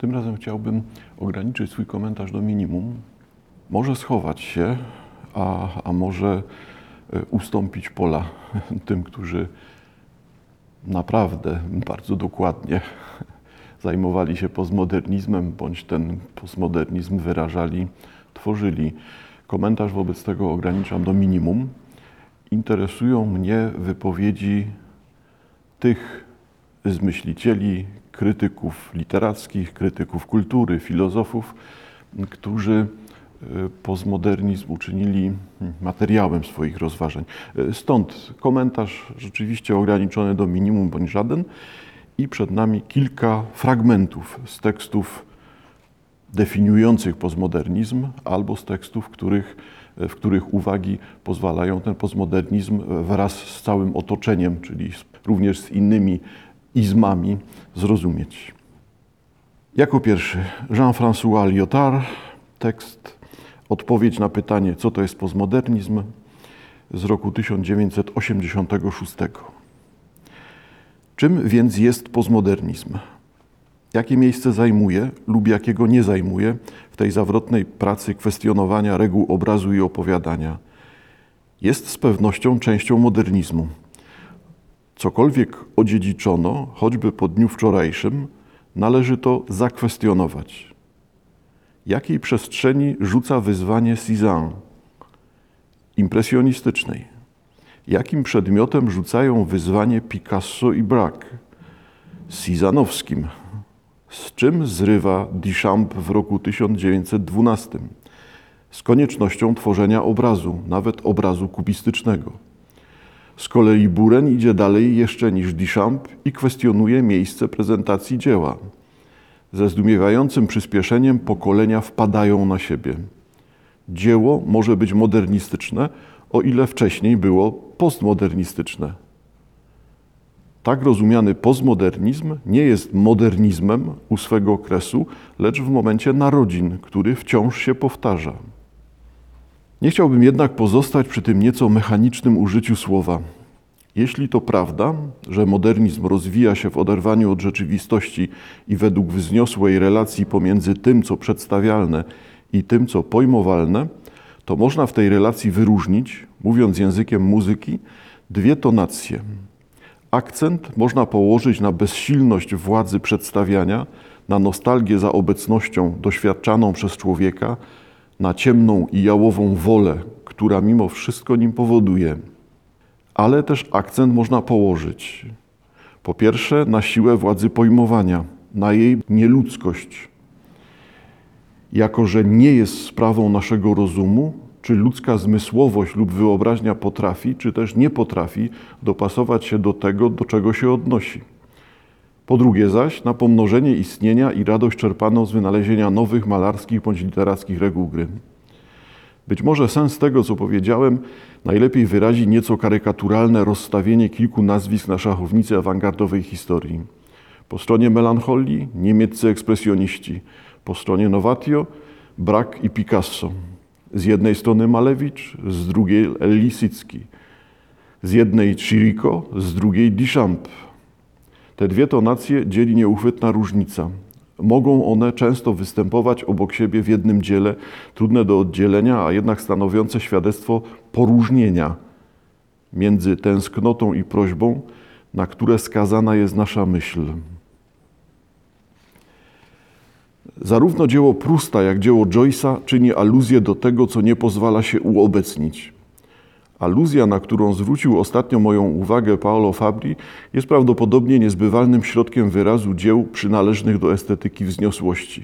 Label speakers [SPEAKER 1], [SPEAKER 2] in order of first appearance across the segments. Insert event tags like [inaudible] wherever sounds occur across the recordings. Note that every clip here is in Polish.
[SPEAKER 1] Tym razem chciałbym ograniczyć swój komentarz do minimum. Może schować się, a, a może e, ustąpić pola [laughs] tym, którzy naprawdę bardzo dokładnie [laughs] zajmowali się postmodernizmem, bądź ten postmodernizm wyrażali, tworzyli. Komentarz wobec tego ograniczam do minimum. Interesują mnie wypowiedzi tych z myślicieli, krytyków literackich, krytyków kultury, filozofów, którzy e, postmodernizm uczynili materiałem swoich rozważań. E, stąd komentarz rzeczywiście ograniczony do minimum bądź żaden i przed nami kilka fragmentów z tekstów definiujących postmodernizm albo z tekstów, których, w których uwagi pozwalają ten postmodernizm wraz z całym otoczeniem, czyli również z innymi izmami zrozumieć. Jako pierwszy Jean-François Lyotard, tekst Odpowiedź na pytanie, co to jest postmodernizm z roku 1986. Czym więc jest postmodernizm? Jakie miejsce zajmuje lub jakiego nie zajmuje w tej zawrotnej pracy kwestionowania reguł obrazu i opowiadania? Jest z pewnością częścią modernizmu. Cokolwiek odziedziczono, choćby po dniu wczorajszym, należy to zakwestionować. Jakiej przestrzeni rzuca wyzwanie Cézanne? Impresjonistycznej. Jakim przedmiotem rzucają wyzwanie Picasso i Braque? Cézanowskim. Z czym zrywa Duchamp w roku 1912? Z koniecznością tworzenia obrazu, nawet obrazu kubistycznego. Z kolei Buren idzie dalej jeszcze niż Duchamp i kwestionuje miejsce prezentacji dzieła. Ze zdumiewającym przyspieszeniem pokolenia wpadają na siebie. Dzieło może być modernistyczne, o ile wcześniej było postmodernistyczne. Tak rozumiany postmodernizm nie jest modernizmem u swego okresu, lecz w momencie narodzin, który wciąż się powtarza. Nie chciałbym jednak pozostać przy tym nieco mechanicznym użyciu słowa. Jeśli to prawda, że modernizm rozwija się w oderwaniu od rzeczywistości i według wzniosłej relacji pomiędzy tym, co przedstawialne i tym, co pojmowalne, to można w tej relacji wyróżnić, mówiąc językiem muzyki, dwie tonacje. Akcent można położyć na bezsilność władzy przedstawiania, na nostalgię za obecnością doświadczaną przez człowieka, na ciemną i jałową wolę, która mimo wszystko nim powoduje. Ale też akcent można położyć po pierwsze na siłę władzy pojmowania, na jej nieludzkość. Jako, że nie jest sprawą naszego rozumu, czy ludzka zmysłowość lub wyobraźnia potrafi, czy też nie potrafi dopasować się do tego, do czego się odnosi. Po drugie zaś, na pomnożenie istnienia i radość czerpaną z wynalezienia nowych malarskich bądź literackich reguł gry. Być może sens tego, co powiedziałem, najlepiej wyrazi nieco karykaturalne rozstawienie kilku nazwisk na szachownicy awangardowej historii. Po stronie melancholii niemieccy ekspresjoniści, po stronie Novatio Brak i Picasso. Z jednej strony Malewicz, z drugiej Lisicki. Z jednej Chirico, z drugiej Duchamp. Te dwie tonacje dzieli nieuchwytna różnica. Mogą one często występować obok siebie w jednym dziele, trudne do oddzielenia, a jednak stanowiące świadectwo poróżnienia między tęsknotą i prośbą, na które skazana jest nasza myśl. Zarówno dzieło Prusta, jak dzieło Joyce'a czyni aluzję do tego, co nie pozwala się uobecnić. Aluzja, na którą zwrócił ostatnio moją uwagę Paolo Fabri, jest prawdopodobnie niezbywalnym środkiem wyrazu dzieł przynależnych do estetyki wzniosłości.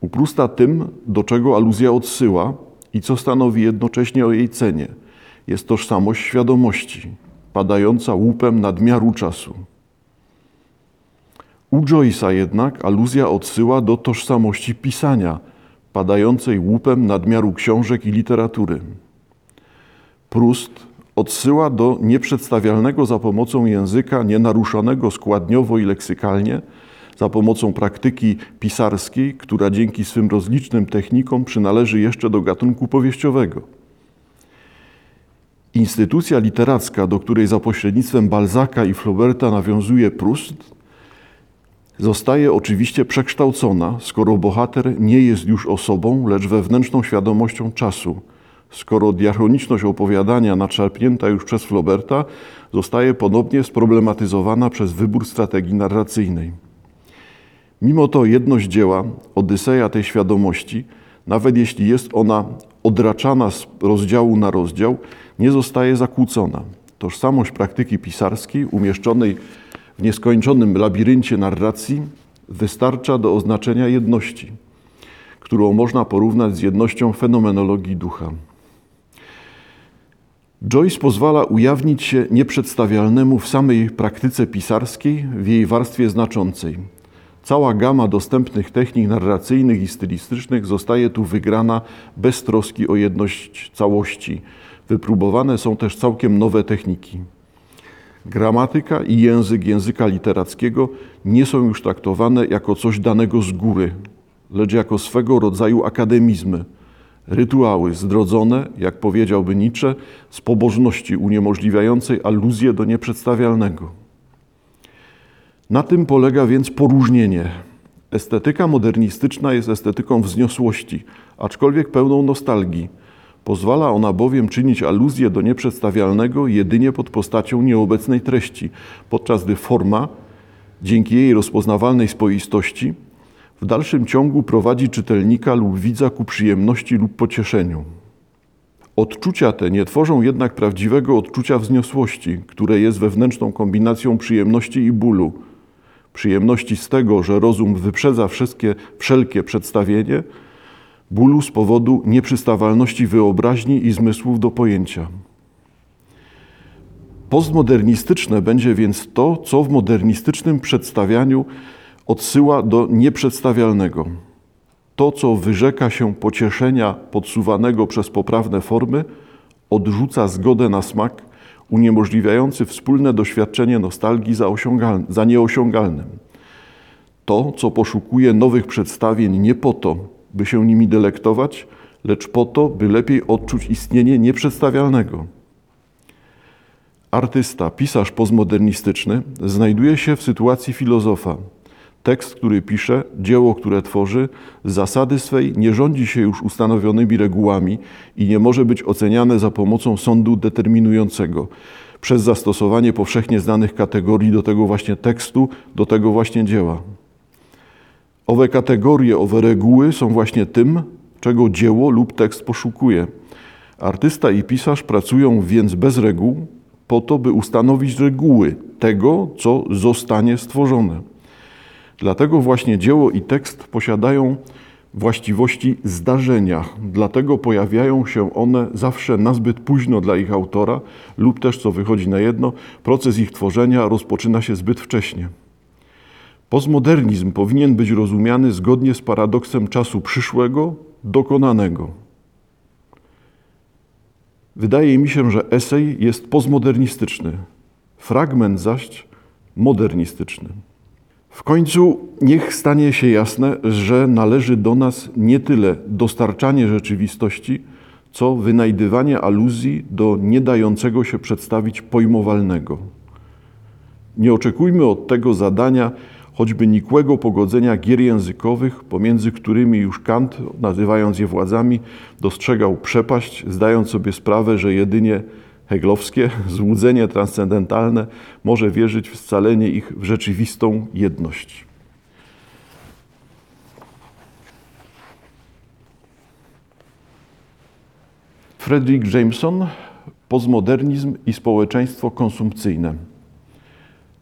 [SPEAKER 1] U Prusta tym, do czego aluzja odsyła i co stanowi jednocześnie o jej cenie, jest tożsamość świadomości, padająca łupem nadmiaru czasu. U Joyce'a jednak aluzja odsyła do tożsamości pisania, padającej łupem nadmiaru książek i literatury. Prust odsyła do nieprzedstawialnego za pomocą języka nienaruszonego składniowo i leksykalnie, za pomocą praktyki pisarskiej, która dzięki swym rozlicznym technikom przynależy jeszcze do gatunku powieściowego. Instytucja literacka, do której za pośrednictwem Balzaka i Flauberta nawiązuje Prust, zostaje oczywiście przekształcona, skoro bohater nie jest już osobą, lecz wewnętrzną świadomością czasu. Skoro diachroniczność opowiadania nadszarpnięta już przez Flauberta zostaje ponownie sproblematyzowana przez wybór strategii narracyjnej. Mimo to jedność dzieła, Odyseja tej świadomości, nawet jeśli jest ona odraczana z rozdziału na rozdział, nie zostaje zakłócona. Tożsamość praktyki pisarskiej umieszczonej w nieskończonym labiryncie narracji wystarcza do oznaczenia jedności, którą można porównać z jednością fenomenologii ducha. Joyce pozwala ujawnić się nieprzedstawialnemu w samej praktyce pisarskiej, w jej warstwie znaczącej. Cała gama dostępnych technik narracyjnych i stylistycznych zostaje tu wygrana bez troski o jedność całości. Wypróbowane są też całkiem nowe techniki. Gramatyka i język języka literackiego nie są już traktowane jako coś danego z góry, lecz jako swego rodzaju akademizmy, rytuały zdrodzone, jak powiedziałby Nietzsche, z pobożności uniemożliwiającej aluzję do nieprzedstawialnego. Na tym polega więc poróżnienie. Estetyka modernistyczna jest estetyką wzniosłości, aczkolwiek pełną nostalgii. Pozwala ona bowiem czynić aluzję do nieprzedstawialnego jedynie pod postacią nieobecnej treści, podczas gdy forma, dzięki jej rozpoznawalnej spoistości, w dalszym ciągu prowadzi czytelnika lub widza ku przyjemności lub pocieszeniu. Odczucia te nie tworzą jednak prawdziwego odczucia wzniosłości, które jest wewnętrzną kombinacją przyjemności i bólu. Przyjemności z tego, że rozum wyprzedza wszystkie, wszelkie przedstawienie, bólu z powodu nieprzystawalności wyobraźni i zmysłów do pojęcia. Postmodernistyczne będzie więc to, co w modernistycznym przedstawianiu odsyła do nieprzedstawialnego. To, co wyrzeka się pocieszenia podsuwanego przez poprawne formy, odrzuca zgodę na smak, uniemożliwiający wspólne doświadczenie nostalgii za, za nieosiągalnym. To, co poszukuje nowych przedstawień nie po to, by się nimi delektować, lecz po to, by lepiej odczuć istnienie nieprzedstawialnego. Artysta, pisarz postmodernistyczny znajduje się w sytuacji filozofa. Tekst, który pisze, dzieło, które tworzy, z zasady swej nie rządzi się już ustanowionymi regułami i nie może być oceniane za pomocą sądu determinującego przez zastosowanie powszechnie znanych kategorii do tego właśnie tekstu, do tego właśnie dzieła. Owe kategorie, owe reguły są właśnie tym, czego dzieło lub tekst poszukuje. Artysta i pisarz pracują więc bez reguł, po to, by ustanowić reguły tego, co zostanie stworzone. Dlatego właśnie dzieło i tekst posiadają właściwości zdarzenia, dlatego pojawiają się one zawsze nazbyt późno dla ich autora, lub też, co wychodzi na jedno, proces ich tworzenia rozpoczyna się zbyt wcześnie. Postmodernizm powinien być rozumiany zgodnie z paradoksem czasu przyszłego, dokonanego. Wydaje mi się, że esej jest postmodernistyczny, fragment zaś modernistyczny. W końcu niech stanie się jasne, że należy do nas nie tyle dostarczanie rzeczywistości, co wynajdywanie aluzji do nie dającego się przedstawić pojmowalnego. Nie oczekujmy od tego zadania choćby nikłego pogodzenia gier językowych, pomiędzy którymi już Kant, nazywając je władzami, dostrzegał przepaść, zdając sobie sprawę, że jedynie heglowskie [laughs] złudzenie transcendentalne może wierzyć w scalenie ich w rzeczywistą jedność. Frederick Jameson, Postmodernizm i społeczeństwo konsumpcyjne.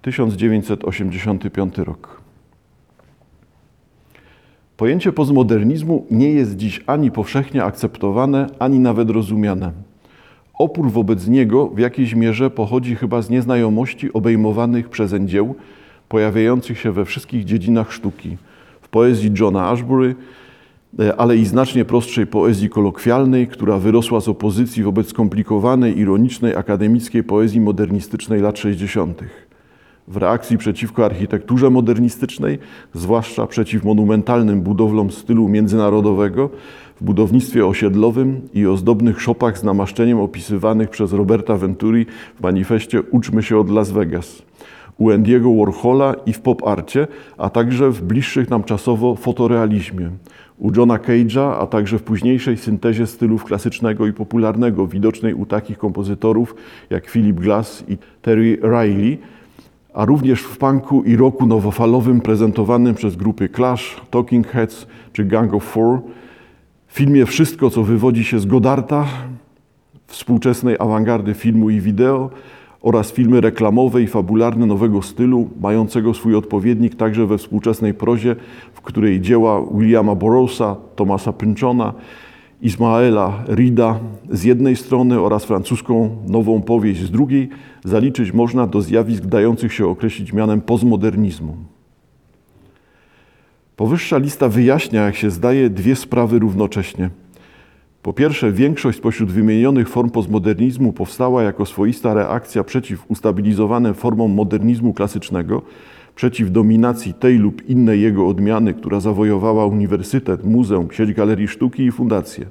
[SPEAKER 1] 1985 rok. Pojęcie postmodernizmu nie jest dziś ani powszechnie akceptowane, ani nawet rozumiane. Opór wobec niego w jakiejś mierze pochodzi chyba z nieznajomości obejmowanych przezeń dzieł, pojawiających się we wszystkich dziedzinach sztuki. W poezji Johna Ashbury, e, ale i znacznie prostszej poezji kolokwialnej, która wyrosła z opozycji wobec skomplikowanej, ironicznej, akademickiej poezji modernistycznej lat 60. W reakcji przeciwko architekturze modernistycznej, zwłaszcza przeciw monumentalnym budowlom stylu międzynarodowego, w budownictwie osiedlowym i ozdobnych szopach z namaszczeniem opisywanych przez Roberta Venturi w manifestie Uczmy się od Las Vegas. u Andiego Warhola i w pop arcie, a także w bliższych nam czasowo fotorealizmie. U Johna Cage'a, a także w późniejszej syntezie stylów klasycznego i popularnego, widocznej u takich kompozytorów jak Philip Glass i Terry Riley, a również w punku i roku nowofalowym prezentowanym przez grupy Clash, Talking Heads czy Gang of Four, w filmie Wszystko, co wywodzi się z Godarta, współczesnej awangardy filmu i wideo oraz filmy reklamowe i fabularne nowego stylu, mającego swój odpowiednik także we współczesnej prozie, w której dzieła Williama Burroughsa, Thomasa Pynchona, Ismaela Rida z jednej strony oraz francuską nową powieść z drugiej zaliczyć można do zjawisk dających się określić mianem postmodernizmu. Powyższa lista wyjaśnia, jak się zdaje, dwie sprawy równocześnie. Po pierwsze, większość spośród wymienionych form postmodernizmu powstała jako swoista reakcja przeciw ustabilizowanym formom modernizmu klasycznego, przeciw dominacji tej lub innej jego odmiany, która zawojowała uniwersytet, muzeum, sieć galerii sztuki i fundacje.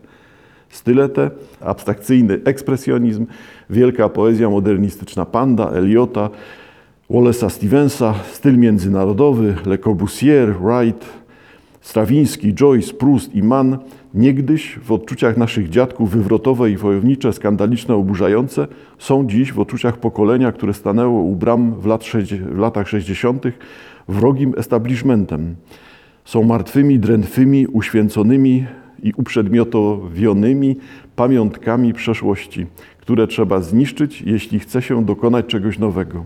[SPEAKER 1] Style te, abstrakcyjny ekspresjonizm, wielka poezja modernistyczna Panda, Eliota, Wallace'a Stevensa, styl międzynarodowy, Le Corbusier, Wright, Strawiński, Joyce, Proust i Mann niegdyś w odczuciach naszych dziadków wywrotowe i wojownicze, skandaliczne, oburzające, są dziś w odczuciach pokolenia, które stanęło u bram w, lat w latach 60. wrogim establishmentem. Są martwymi, drętwymi, uświęconymi i uprzedmiotowionymi pamiątkami przeszłości, które trzeba zniszczyć, jeśli chce się dokonać czegoś nowego.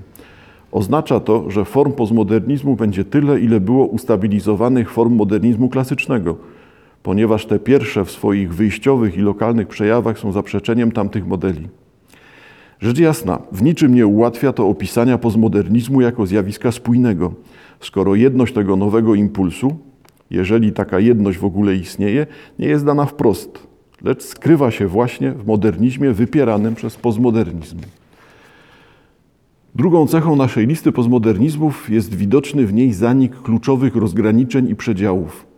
[SPEAKER 1] Oznacza to, że form postmodernizmu będzie tyle, ile było ustabilizowanych form modernizmu klasycznego, ponieważ te pierwsze w swoich wyjściowych i lokalnych przejawach są zaprzeczeniem tamtych modeli. Rzecz jasna, w niczym nie ułatwia to opisania postmodernizmu jako zjawiska spójnego, skoro jedność tego nowego impulsu, jeżeli taka jedność w ogóle istnieje, nie jest dana wprost, lecz skrywa się właśnie w modernizmie wypieranym przez postmodernizm. Drugą cechą naszej listy postmodernizmów jest widoczny w niej zanik kluczowych rozgraniczeń i przedziałów,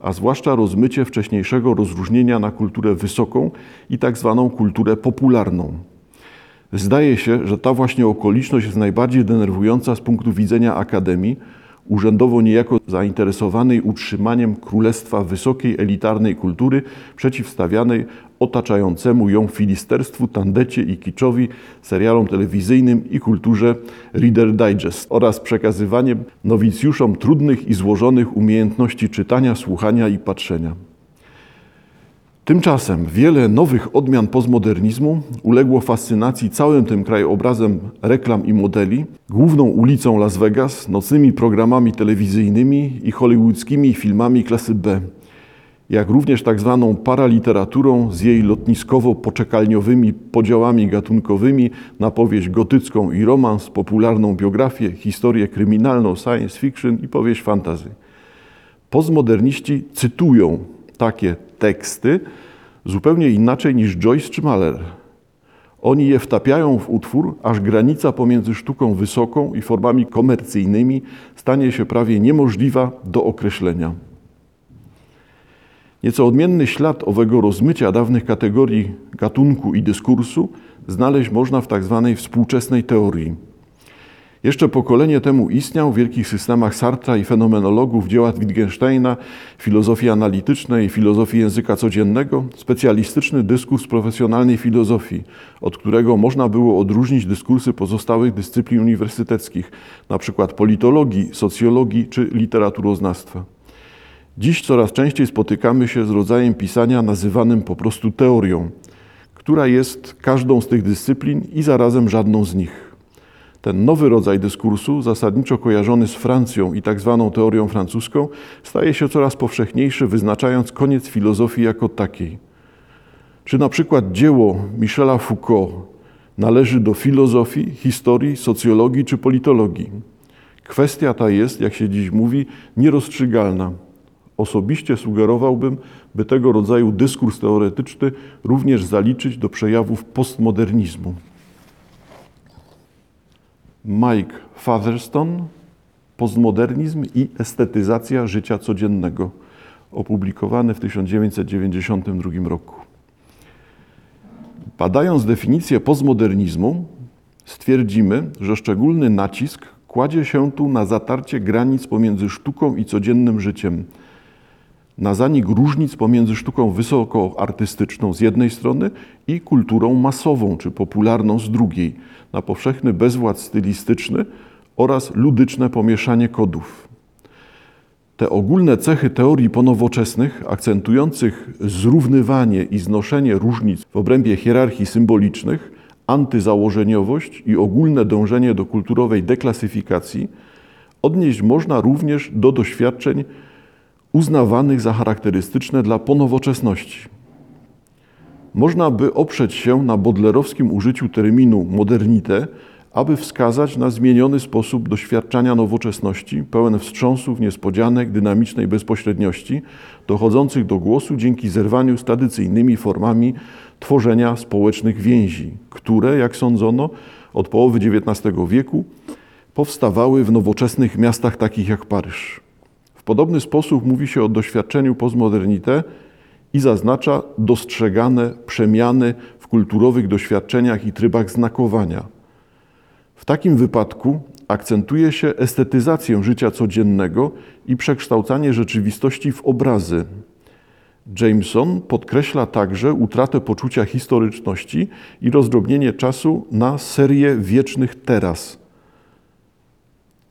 [SPEAKER 1] a zwłaszcza rozmycie wcześniejszego rozróżnienia na kulturę wysoką i tak zwaną kulturę popularną. Zdaje się, że ta właśnie okoliczność jest najbardziej denerwująca z punktu widzenia akademii, urzędowo niejako zainteresowanej utrzymaniem królestwa wysokiej elitarnej kultury przeciwstawianej otaczającemu ją filisterstwu, tandecie i kiczowi, serialom telewizyjnym i kulturze Reader Digest oraz przekazywaniem nowicjuszom trudnych i złożonych umiejętności czytania, słuchania i patrzenia. Tymczasem wiele nowych odmian postmodernizmu uległo fascynacji całym tym krajobrazem reklam i modeli, główną ulicą Las Vegas, nocnymi programami telewizyjnymi i hollywoodzkimi filmami klasy B, jak również tak zwaną paraliteraturą z jej lotniskowo-poczekalniowymi podziałami gatunkowymi na powieść gotycką i romans, popularną biografię, historię kryminalną, science fiction i powieść fantazy. Postmoderniści cytują takie teksty zupełnie inaczej niż Joyce czy Mahler. Oni je wtapiają w utwór, aż granica pomiędzy sztuką wysoką i formami komercyjnymi stanie się prawie niemożliwa do określenia. Nieco odmienny ślad owego rozmycia dawnych kategorii gatunku i dyskursu znaleźć można w tzw. Tak współczesnej teorii. Jeszcze pokolenie temu istniał w wielkich systemach Sartra i fenomenologów dzieła Wittgensteina, filozofii analitycznej, filozofii języka codziennego, specjalistyczny dyskurs profesjonalnej filozofii, od którego można było odróżnić dyskursy pozostałych dyscyplin uniwersyteckich, np. politologii, socjologii czy literaturoznawstwa. Dziś coraz częściej spotykamy się z rodzajem pisania nazywanym po prostu teorią, która jest każdą z tych dyscyplin i zarazem żadną z nich. Ten nowy rodzaj dyskursu, zasadniczo kojarzony z Francją i tak zwaną teorią francuską, staje się coraz powszechniejszy, wyznaczając koniec filozofii jako takiej. Czy na przykład dzieło Michela Foucault należy do filozofii, historii, socjologii czy politologii? Kwestia ta jest, jak się dziś mówi, nierozstrzygalna. Osobiście sugerowałbym, by tego rodzaju dyskurs teoretyczny również zaliczyć do przejawów postmodernizmu. Mike Featherstone, Postmodernizm i estetyzacja życia codziennego, opublikowany w 1992 roku. Badając definicję postmodernizmu, stwierdzimy, że szczególny nacisk kładzie się tu na zatarcie granic pomiędzy sztuką i codziennym życiem, na zanik różnic pomiędzy sztuką wysokoartystyczną z jednej strony i kulturą masową czy popularną z drugiej, na powszechny bezwład stylistyczny oraz ludyczne pomieszanie kodów. Te ogólne cechy teorii ponowoczesnych, akcentujących zrównywanie i znoszenie różnic w obrębie hierarchii symbolicznych, antyzałożeniowość i ogólne dążenie do kulturowej deklasyfikacji, odnieść można również do doświadczeń uznawanych za charakterystyczne dla ponowoczesności. Można by oprzeć się na bodlerowskim użyciu terminu modernite, aby wskazać na zmieniony sposób doświadczania nowoczesności, pełen wstrząsów, niespodzianek, dynamicznej bezpośredniości, dochodzących do głosu dzięki zerwaniu z tradycyjnymi formami tworzenia społecznych więzi, które, jak sądzono, od połowy XIX wieku powstawały w nowoczesnych miastach takich jak Paryż. Podobny sposób mówi się o doświadczeniu postmodernite i zaznacza dostrzegane przemiany w kulturowych doświadczeniach i trybach znakowania. W takim wypadku akcentuje się estetyzację życia codziennego i przekształcanie rzeczywistości w obrazy. Jameson podkreśla także utratę poczucia historyczności i rozdrobnienie czasu na serię wiecznych teraz,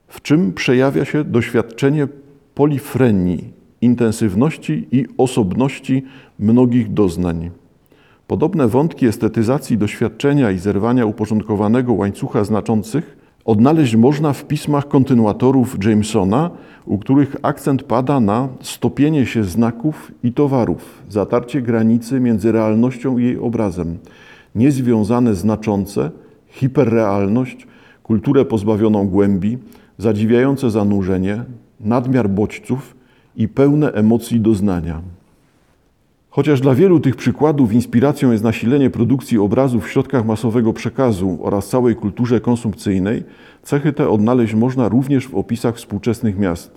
[SPEAKER 1] w czym przejawia się doświadczenie polifrenii, intensywności i osobności mnogich doznań. Podobne wątki estetyzacji doświadczenia i zerwania uporządkowanego łańcucha znaczących odnaleźć można w pismach kontynuatorów Jamesona, u których akcent pada na stopienie się znaków i towarów, zatarcie granicy między realnością i jej obrazem, niezwiązane znaczące, hiperrealność, kulturę pozbawioną głębi, zadziwiające zanurzenie, nadmiar bodźców i pełne emocji doznania. Chociaż dla wielu tych przykładów inspiracją jest nasilenie produkcji obrazów w środkach masowego przekazu oraz całej kulturze konsumpcyjnej, cechy te odnaleźć można również w opisach współczesnych miast.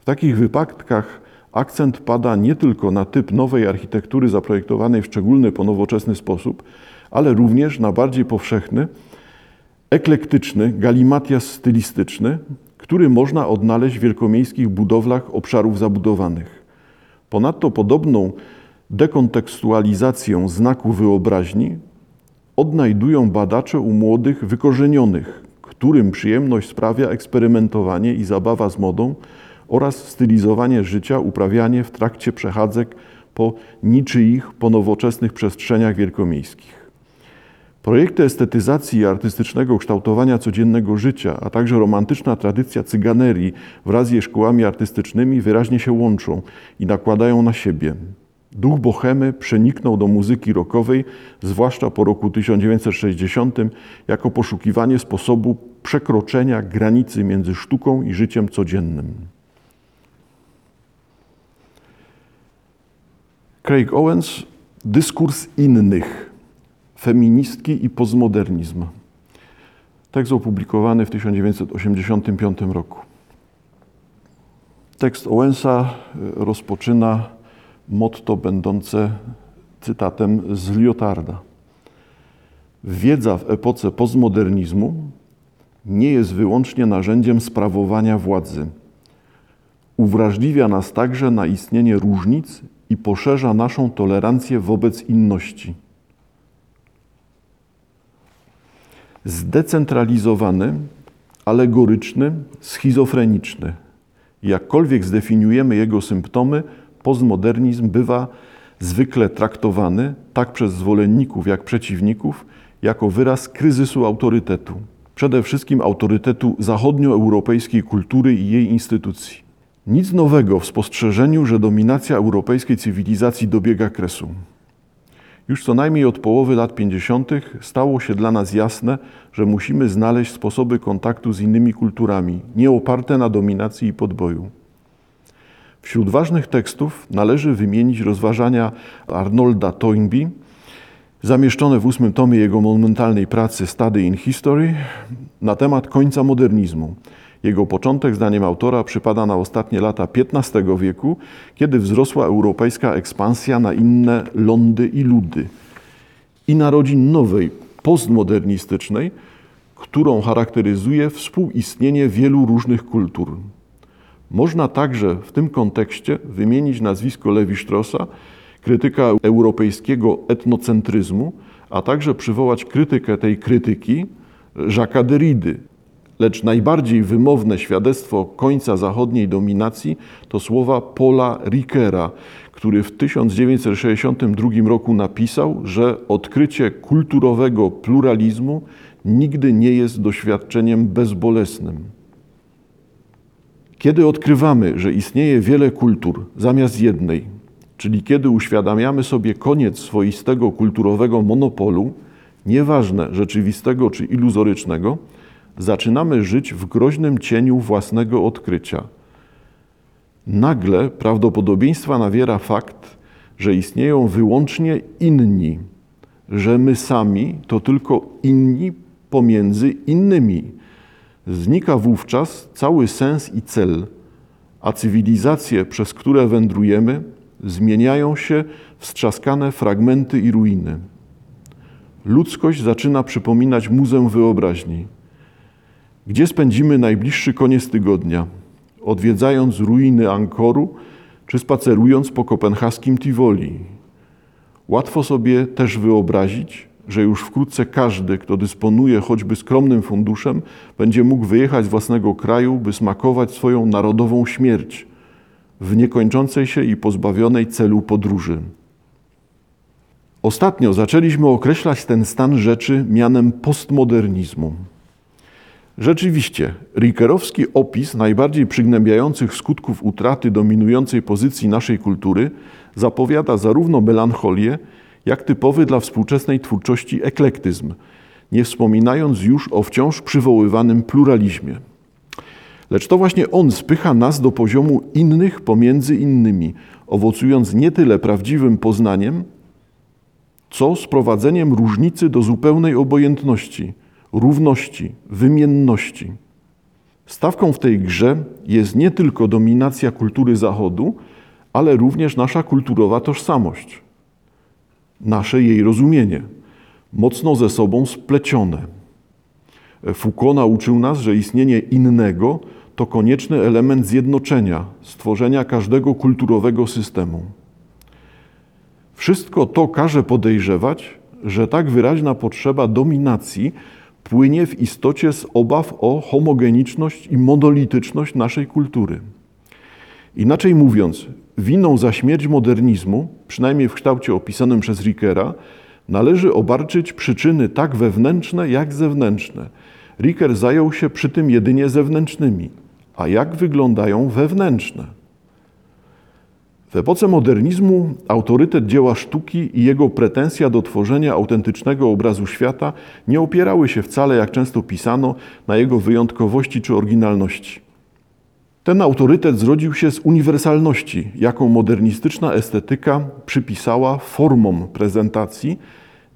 [SPEAKER 1] W takich wypadkach akcent pada nie tylko na typ nowej architektury zaprojektowanej w szczególny ponowoczesny sposób, ale również na bardziej powszechny, eklektyczny galimatias stylistyczny, który można odnaleźć w wielkomiejskich budowlach obszarów zabudowanych. Ponadto podobną dekontekstualizację znaku wyobraźni odnajdują badacze u młodych wykorzenionych, którym przyjemność sprawia eksperymentowanie i zabawa z modą oraz stylizowanie życia, uprawianie w trakcie przechadzek po niczyich, po nowoczesnych przestrzeniach wielkomiejskich. Projekty estetyzacji i artystycznego kształtowania codziennego życia, a także romantyczna tradycja cyganerii wraz z jej szkołami artystycznymi wyraźnie się łączą i nakładają na siebie. Duch bohemy przeniknął do muzyki rockowej, zwłaszcza po roku 1960, jako poszukiwanie sposobu przekroczenia granicy między sztuką i życiem codziennym. Craig Owens, dyskurs innych, feministki i postmodernizm. Tekst opublikowany w 1985 roku. Tekst Owensa rozpoczyna motto będące cytatem z Lyotarda. Wiedza w epoce postmodernizmu nie jest wyłącznie narzędziem sprawowania władzy. Uwrażliwia nas także na istnienie różnic i poszerza naszą tolerancję wobec inności. Zdecentralizowany, alegoryczny, schizofreniczny. Jakkolwiek zdefiniujemy jego symptomy, postmodernizm bywa zwykle traktowany, tak przez zwolenników jak przeciwników, jako wyraz kryzysu autorytetu. Przede wszystkim autorytetu zachodnioeuropejskiej kultury i jej instytucji. Nic nowego w spostrzeżeniu, że dominacja europejskiej cywilizacji dobiega kresu. Już co najmniej od połowy lat 50. stało się dla nas jasne, że musimy znaleźć sposoby kontaktu z innymi kulturami, nie oparte na dominacji i podboju. Wśród ważnych tekstów należy wymienić rozważania Arnolda Toynbee, zamieszczone w ósmym tomie jego monumentalnej pracy Study in History na temat końca modernizmu. Jego początek, zdaniem autora, przypada na ostatnie lata XV wieku, kiedy wzrosła europejska ekspansja na inne lądy i ludy i narodzin nowej, postmodernistycznej, którą charakteryzuje współistnienie wielu różnych kultur. Można także w tym kontekście wymienić nazwisko Lewi Straussa, krytyka europejskiego etnocentryzmu, a także przywołać krytykę tej krytyki Jacques'a Derrida. Lecz najbardziej wymowne świadectwo końca zachodniej dominacji to słowa Paula Rickera, który w 1962 roku napisał, że odkrycie kulturowego pluralizmu nigdy nie jest doświadczeniem bezbolesnym. Kiedy odkrywamy, że istnieje wiele kultur zamiast jednej, czyli kiedy uświadamiamy sobie koniec swoistego kulturowego monopolu, nieważne rzeczywistego czy iluzorycznego, zaczynamy żyć w groźnym cieniu własnego odkrycia. Nagle prawdopodobieństwa nawiera fakt, że istnieją wyłącznie inni, że my sami to tylko inni pomiędzy innymi. Znika wówczas cały sens i cel, a cywilizacje, przez które wędrujemy, zmieniają się w strzaskane fragmenty i ruiny. Ludzkość zaczyna przypominać muzeum wyobraźni. Gdzie spędzimy najbliższy koniec tygodnia? Odwiedzając ruiny Ankoru czy spacerując po kopenhaskim Tivoli? Łatwo sobie też wyobrazić, że już wkrótce każdy, kto dysponuje choćby skromnym funduszem, będzie mógł wyjechać z własnego kraju, by smakować swoją narodową śmierć w niekończącej się i pozbawionej celu podróży. Ostatnio zaczęliśmy określać ten stan rzeczy mianem postmodernizmu. Rzeczywiście, Rickerowski opis najbardziej przygnębiających skutków utraty dominującej pozycji naszej kultury zapowiada zarówno melancholię, jak typowy dla współczesnej twórczości eklektyzm, nie wspominając już o wciąż przywoływanym pluralizmie. Lecz to właśnie on spycha nas do poziomu innych pomiędzy innymi, owocując nie tyle prawdziwym poznaniem, co sprowadzeniem różnicy do zupełnej obojętności, równości, wymienności. Stawką w tej grze jest nie tylko dominacja kultury Zachodu, ale również nasza kulturowa tożsamość, nasze jej rozumienie, mocno ze sobą splecione. Foucault nauczył nas, że istnienie innego to konieczny element zjednoczenia, stworzenia każdego kulturowego systemu. Wszystko to każe podejrzewać, że tak wyraźna potrzeba dominacji płynie w istocie z obaw o homogeniczność i monolityczność naszej kultury. Inaczej mówiąc, winą za śmierć modernizmu, przynajmniej w kształcie opisanym przez Rickera, należy obarczyć przyczyny tak wewnętrzne, jak zewnętrzne. Ricker zajął się przy tym jedynie zewnętrznymi. A jak wyglądają wewnętrzne? W epoce modernizmu autorytet dzieła sztuki i jego pretensja do tworzenia autentycznego obrazu świata nie opierały się wcale, jak często pisano, na jego wyjątkowości czy oryginalności. Ten autorytet zrodził się z uniwersalności, jaką modernistyczna estetyka przypisała formom prezentacji,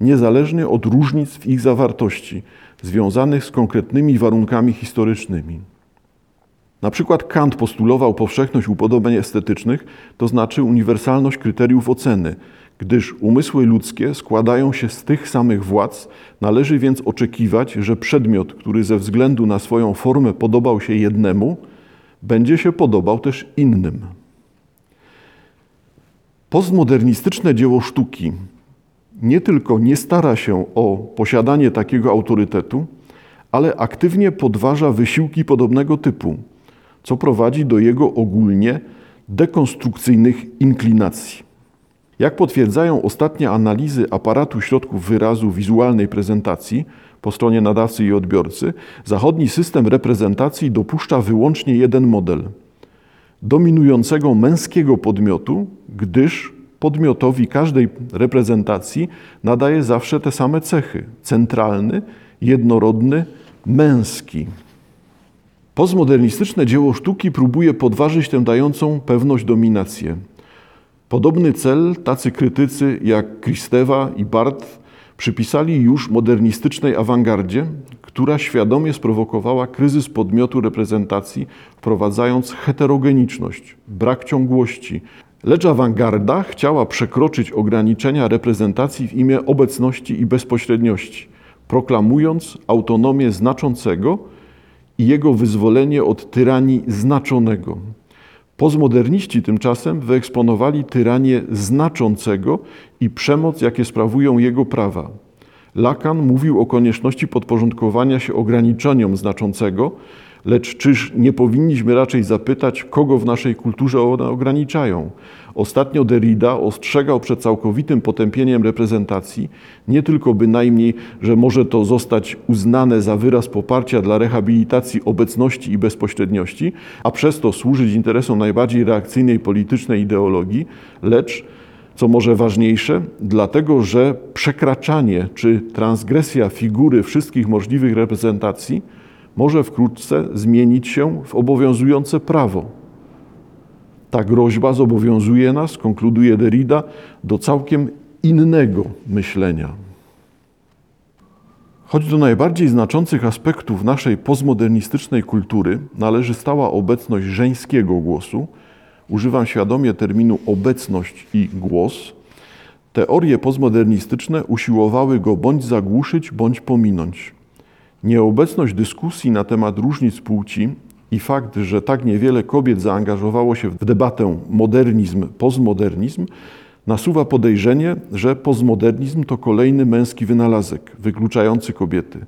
[SPEAKER 1] niezależnie od różnic w ich zawartości, związanych z konkretnymi warunkami historycznymi. Na przykład Kant postulował powszechność upodobań estetycznych, to znaczy uniwersalność kryteriów oceny. Gdyż umysły ludzkie składają się z tych samych władz, należy więc oczekiwać, że przedmiot, który ze względu na swoją formę podobał się jednemu, będzie się podobał też innym. Postmodernistyczne dzieło sztuki nie tylko nie stara się o posiadanie takiego autorytetu, ale aktywnie podważa wysiłki podobnego typu co prowadzi do jego ogólnie dekonstrukcyjnych inklinacji. Jak potwierdzają ostatnie analizy aparatu środków wyrazu wizualnej prezentacji po stronie nadawcy i odbiorcy, zachodni system reprezentacji dopuszcza wyłącznie jeden model dominującego męskiego podmiotu, gdyż podmiotowi każdej reprezentacji nadaje zawsze te same cechy: centralny, jednorodny, męski. Postmodernistyczne dzieło sztuki próbuje podważyć tę dającą pewność dominację. Podobny cel tacy krytycy jak Kristewa i Barth przypisali już modernistycznej awangardzie, która świadomie sprowokowała kryzys podmiotu reprezentacji, wprowadzając heterogeniczność, brak ciągłości. Lecz awangarda chciała przekroczyć ograniczenia reprezentacji w imię obecności i bezpośredniości. proklamując autonomię znaczącego i jego wyzwolenie od tyranii znaczonego. Postmoderniści tymczasem wyeksponowali tyranię znaczącego i przemoc, jakie sprawują jego prawa. Lacan mówił o konieczności podporządkowania się ograniczeniom znaczącego, lecz czyż nie powinniśmy raczej zapytać, kogo w naszej kulturze one ograniczają? Ostatnio Derrida ostrzegał przed całkowitym potępieniem reprezentacji, nie tylko bynajmniej, że może to zostać uznane za wyraz poparcia dla rehabilitacji obecności i bezpośredniości, a przez to służyć interesom najbardziej reakcyjnej politycznej ideologii, lecz co może ważniejsze, dlatego że przekraczanie czy transgresja figury wszystkich możliwych reprezentacji może wkrótce zmienić się w obowiązujące prawo. Ta groźba zobowiązuje nas, konkluduje Derrida, do całkiem innego myślenia. Choć do najbardziej znaczących aspektów naszej postmodernistycznej kultury należy stała obecność żeńskiego głosu, używam świadomie terminu obecność i głos, teorie postmodernistyczne usiłowały go bądź zagłuszyć, bądź pominąć. Nieobecność dyskusji na temat różnic płci i fakt, że tak niewiele kobiet zaangażowało się w debatę modernizm, postmodernizm, nasuwa podejrzenie, że postmodernizm to kolejny męski wynalazek, wykluczający kobiety.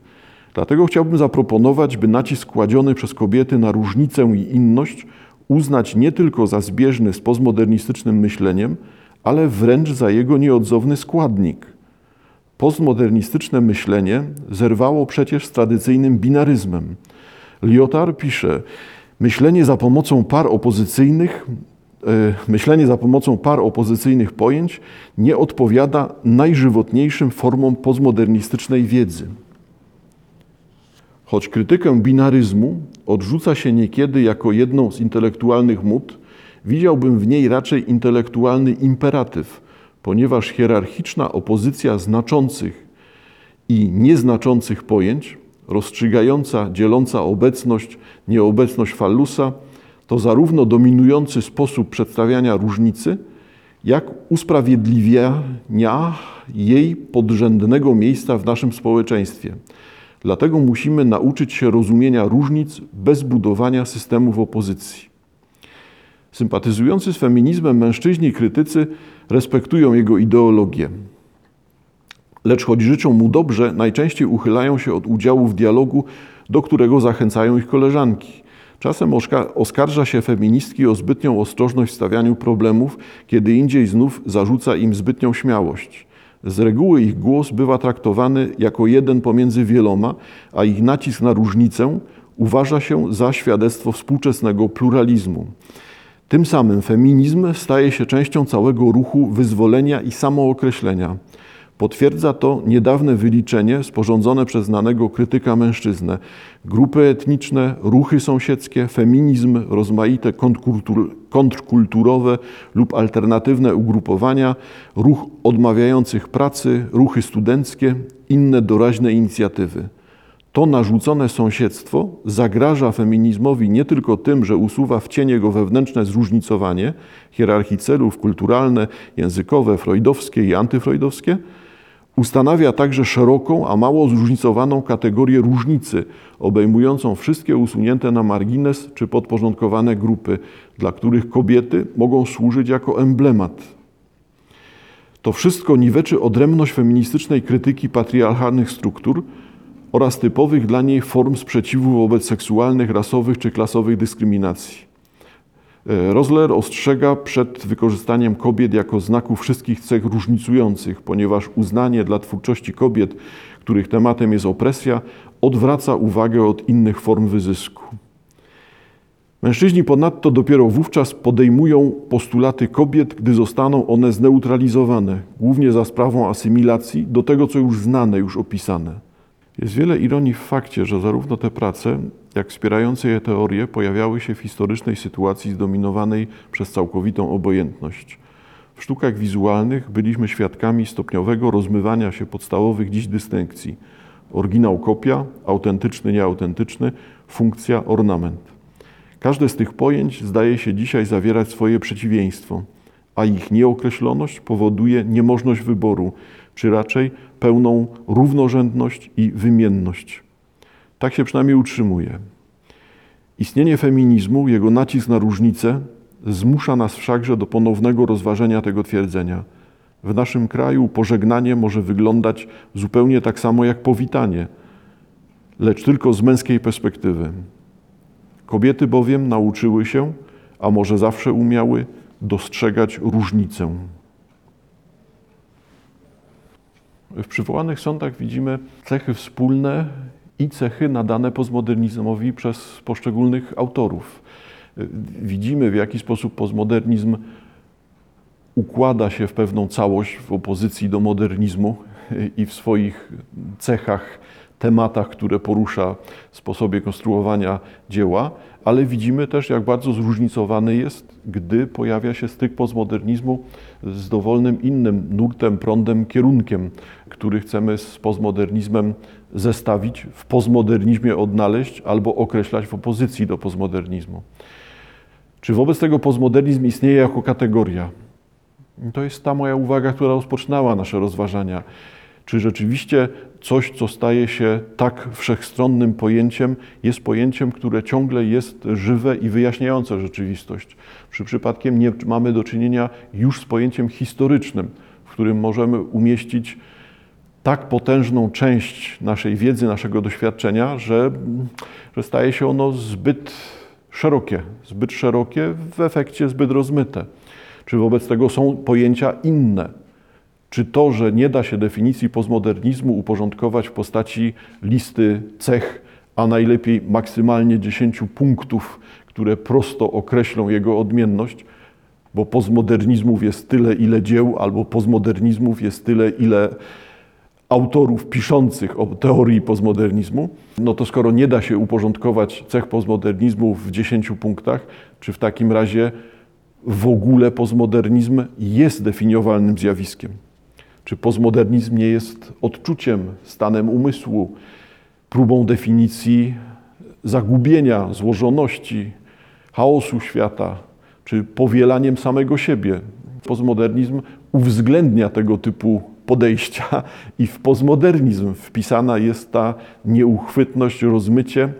[SPEAKER 1] Dlatego chciałbym zaproponować, by nacisk kładziony przez kobiety na różnicę i inność uznać nie tylko za zbieżny z postmodernistycznym myśleniem, ale wręcz za jego nieodzowny składnik. Postmodernistyczne myślenie zerwało przecież z tradycyjnym binaryzmem. Lyotard pisze, myślenie za pomocą par opozycyjnych e, Myślenie za pomocą par opozycyjnych pojęć nie odpowiada najżywotniejszym formom postmodernistycznej wiedzy. Choć krytykę binaryzmu odrzuca się niekiedy jako jedną z intelektualnych mód, widziałbym w niej raczej intelektualny imperatyw, ponieważ hierarchiczna opozycja znaczących i nieznaczących pojęć, rozstrzygająca, dzieląca obecność, nieobecność fallusa, to zarówno dominujący sposób przedstawiania różnicy, jak usprawiedliwiania jej podrzędnego miejsca w naszym społeczeństwie – Dlatego musimy nauczyć się rozumienia różnic bez budowania systemów opozycji. Sympatyzujący z feminizmem mężczyźni krytycy respektują jego ideologię. Lecz choć życzą mu dobrze, najczęściej uchylają się od udziału w dialogu, do którego zachęcają ich koleżanki. Czasem oskarża się feministki o zbytnią ostrożność w stawianiu problemów, kiedy indziej znów zarzuca im zbytnią śmiałość. Z reguły ich głos bywa traktowany jako jeden pomiędzy wieloma, a ich nacisk na różnicę uważa się za świadectwo współczesnego pluralizmu. Tym samym feminizm staje się częścią całego ruchu wyzwolenia i samookreślenia. Potwierdza to niedawne wyliczenie sporządzone przez znanego krytyka mężczyznę. Grupy etniczne, ruchy sąsiedzkie, feminizm, rozmaite kontrkulturowe lub alternatywne ugrupowania, ruch odmawiających pracy, ruchy studenckie, inne doraźne inicjatywy. To narzucone sąsiedztwo zagraża feminizmowi nie tylko tym, że usuwa w cień jego wewnętrzne zróżnicowanie, hierarchii celów kulturalne, językowe, freudowskie i antyfreudowskie, Ustanawia także szeroką, a mało zróżnicowaną kategorię różnicy, obejmującą wszystkie usunięte na margines czy podporządkowane grupy, dla których kobiety mogą służyć jako emblemat. To wszystko niweczy odrębność feministycznej krytyki patriarchalnych struktur oraz typowych dla niej form sprzeciwu wobec seksualnych, rasowych czy klasowych dyskryminacji. E, Rosler ostrzega przed wykorzystaniem kobiet jako znaku wszystkich cech różnicujących, ponieważ uznanie dla twórczości kobiet, których tematem jest opresja, odwraca uwagę od innych form wyzysku. Mężczyźni ponadto dopiero wówczas podejmują postulaty kobiet, gdy zostaną one zneutralizowane, głównie za sprawą asymilacji do tego, co już znane, już opisane. Jest wiele ironii w fakcie, że zarówno te prace, jak wspierające je teorie pojawiały się w historycznej sytuacji zdominowanej przez całkowitą obojętność. W sztukach wizualnych byliśmy świadkami stopniowego rozmywania się podstawowych dziś dystynkcji. Oryginał kopia, autentyczny, nieautentyczny, funkcja, ornament. Każde z tych pojęć zdaje się dzisiaj zawierać swoje przeciwieństwo, a ich nieokreśloność powoduje niemożność wyboru, czy raczej pełną równorzędność i wymienność. Tak się przynajmniej utrzymuje. Istnienie feminizmu, jego nacisk na różnice, zmusza nas wszakże do ponownego rozważenia tego twierdzenia. W naszym kraju pożegnanie może wyglądać zupełnie tak samo jak powitanie, lecz tylko z męskiej perspektywy. Kobiety bowiem nauczyły się, a może zawsze umiały, dostrzegać różnicę. W przywołanych sądach widzimy cechy wspólne i cechy nadane postmodernizmowi przez poszczególnych autorów. Widzimy, w jaki sposób postmodernizm układa się w pewną całość w opozycji do modernizmu i w swoich cechach, tematach, które porusza, sposobie konstruowania dzieła, ale widzimy też, jak bardzo zróżnicowany jest, gdy pojawia się styk postmodernizmu z dowolnym innym nurtem, prądem, kierunkiem, który chcemy z postmodernizmem zestawić, w postmodernizmie odnaleźć albo określać w opozycji do postmodernizmu. Czy wobec tego postmodernizm istnieje jako kategoria? To jest ta moja uwaga, która rozpoczynała nasze rozważania. Czy rzeczywiście coś, co staje się tak wszechstronnym pojęciem, jest pojęciem, które ciągle jest żywe i wyjaśniające rzeczywistość? Czy przypadkiem nie mamy do czynienia już z pojęciem historycznym, w którym możemy umieścić tak potężną część naszej wiedzy, naszego doświadczenia, że, że staje się ono zbyt szerokie, zbyt szerokie, w efekcie zbyt rozmyte. Czy wobec tego są pojęcia inne? Czy to, że nie da się definicji postmodernizmu uporządkować w postaci listy cech, a najlepiej maksymalnie 10 punktów, które prosto określą jego odmienność, bo postmodernizmów jest tyle, ile dzieł, albo postmodernizmów jest tyle, ile autorów piszących o teorii postmodernizmu, no to skoro nie da się uporządkować cech postmodernizmu w 10 punktach, czy w takim razie w ogóle postmodernizm jest definiowalnym zjawiskiem? Czy postmodernizm nie jest odczuciem, stanem umysłu, próbą definicji zagubienia, złożoności, chaosu świata, czy powielaniem samego siebie? Postmodernizm uwzględnia tego typu podejścia i w postmodernizm wpisana jest ta nieuchwytność, rozmycie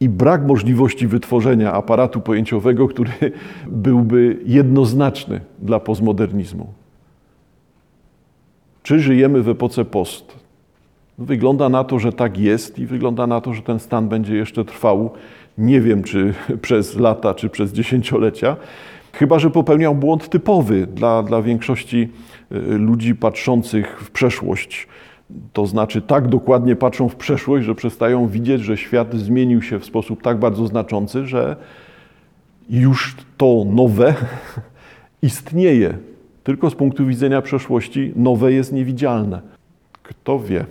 [SPEAKER 1] i brak możliwości wytworzenia aparatu pojęciowego, który byłby jednoznaczny dla postmodernizmu. Czy żyjemy w epoce post? Wygląda na to, że tak jest i wygląda na to, że ten stan będzie jeszcze trwał. Nie wiem, czy [laughs] przez lata, czy przez dziesięciolecia. Chyba, że popełniał błąd typowy dla, dla większości y, ludzi patrzących w przeszłość. To znaczy, tak dokładnie patrzą w przeszłość, że przestają widzieć, że świat zmienił się w sposób tak bardzo znaczący, że już to nowe [laughs] istnieje. Tylko z punktu widzenia przeszłości nowe jest niewidzialne. Kto wie?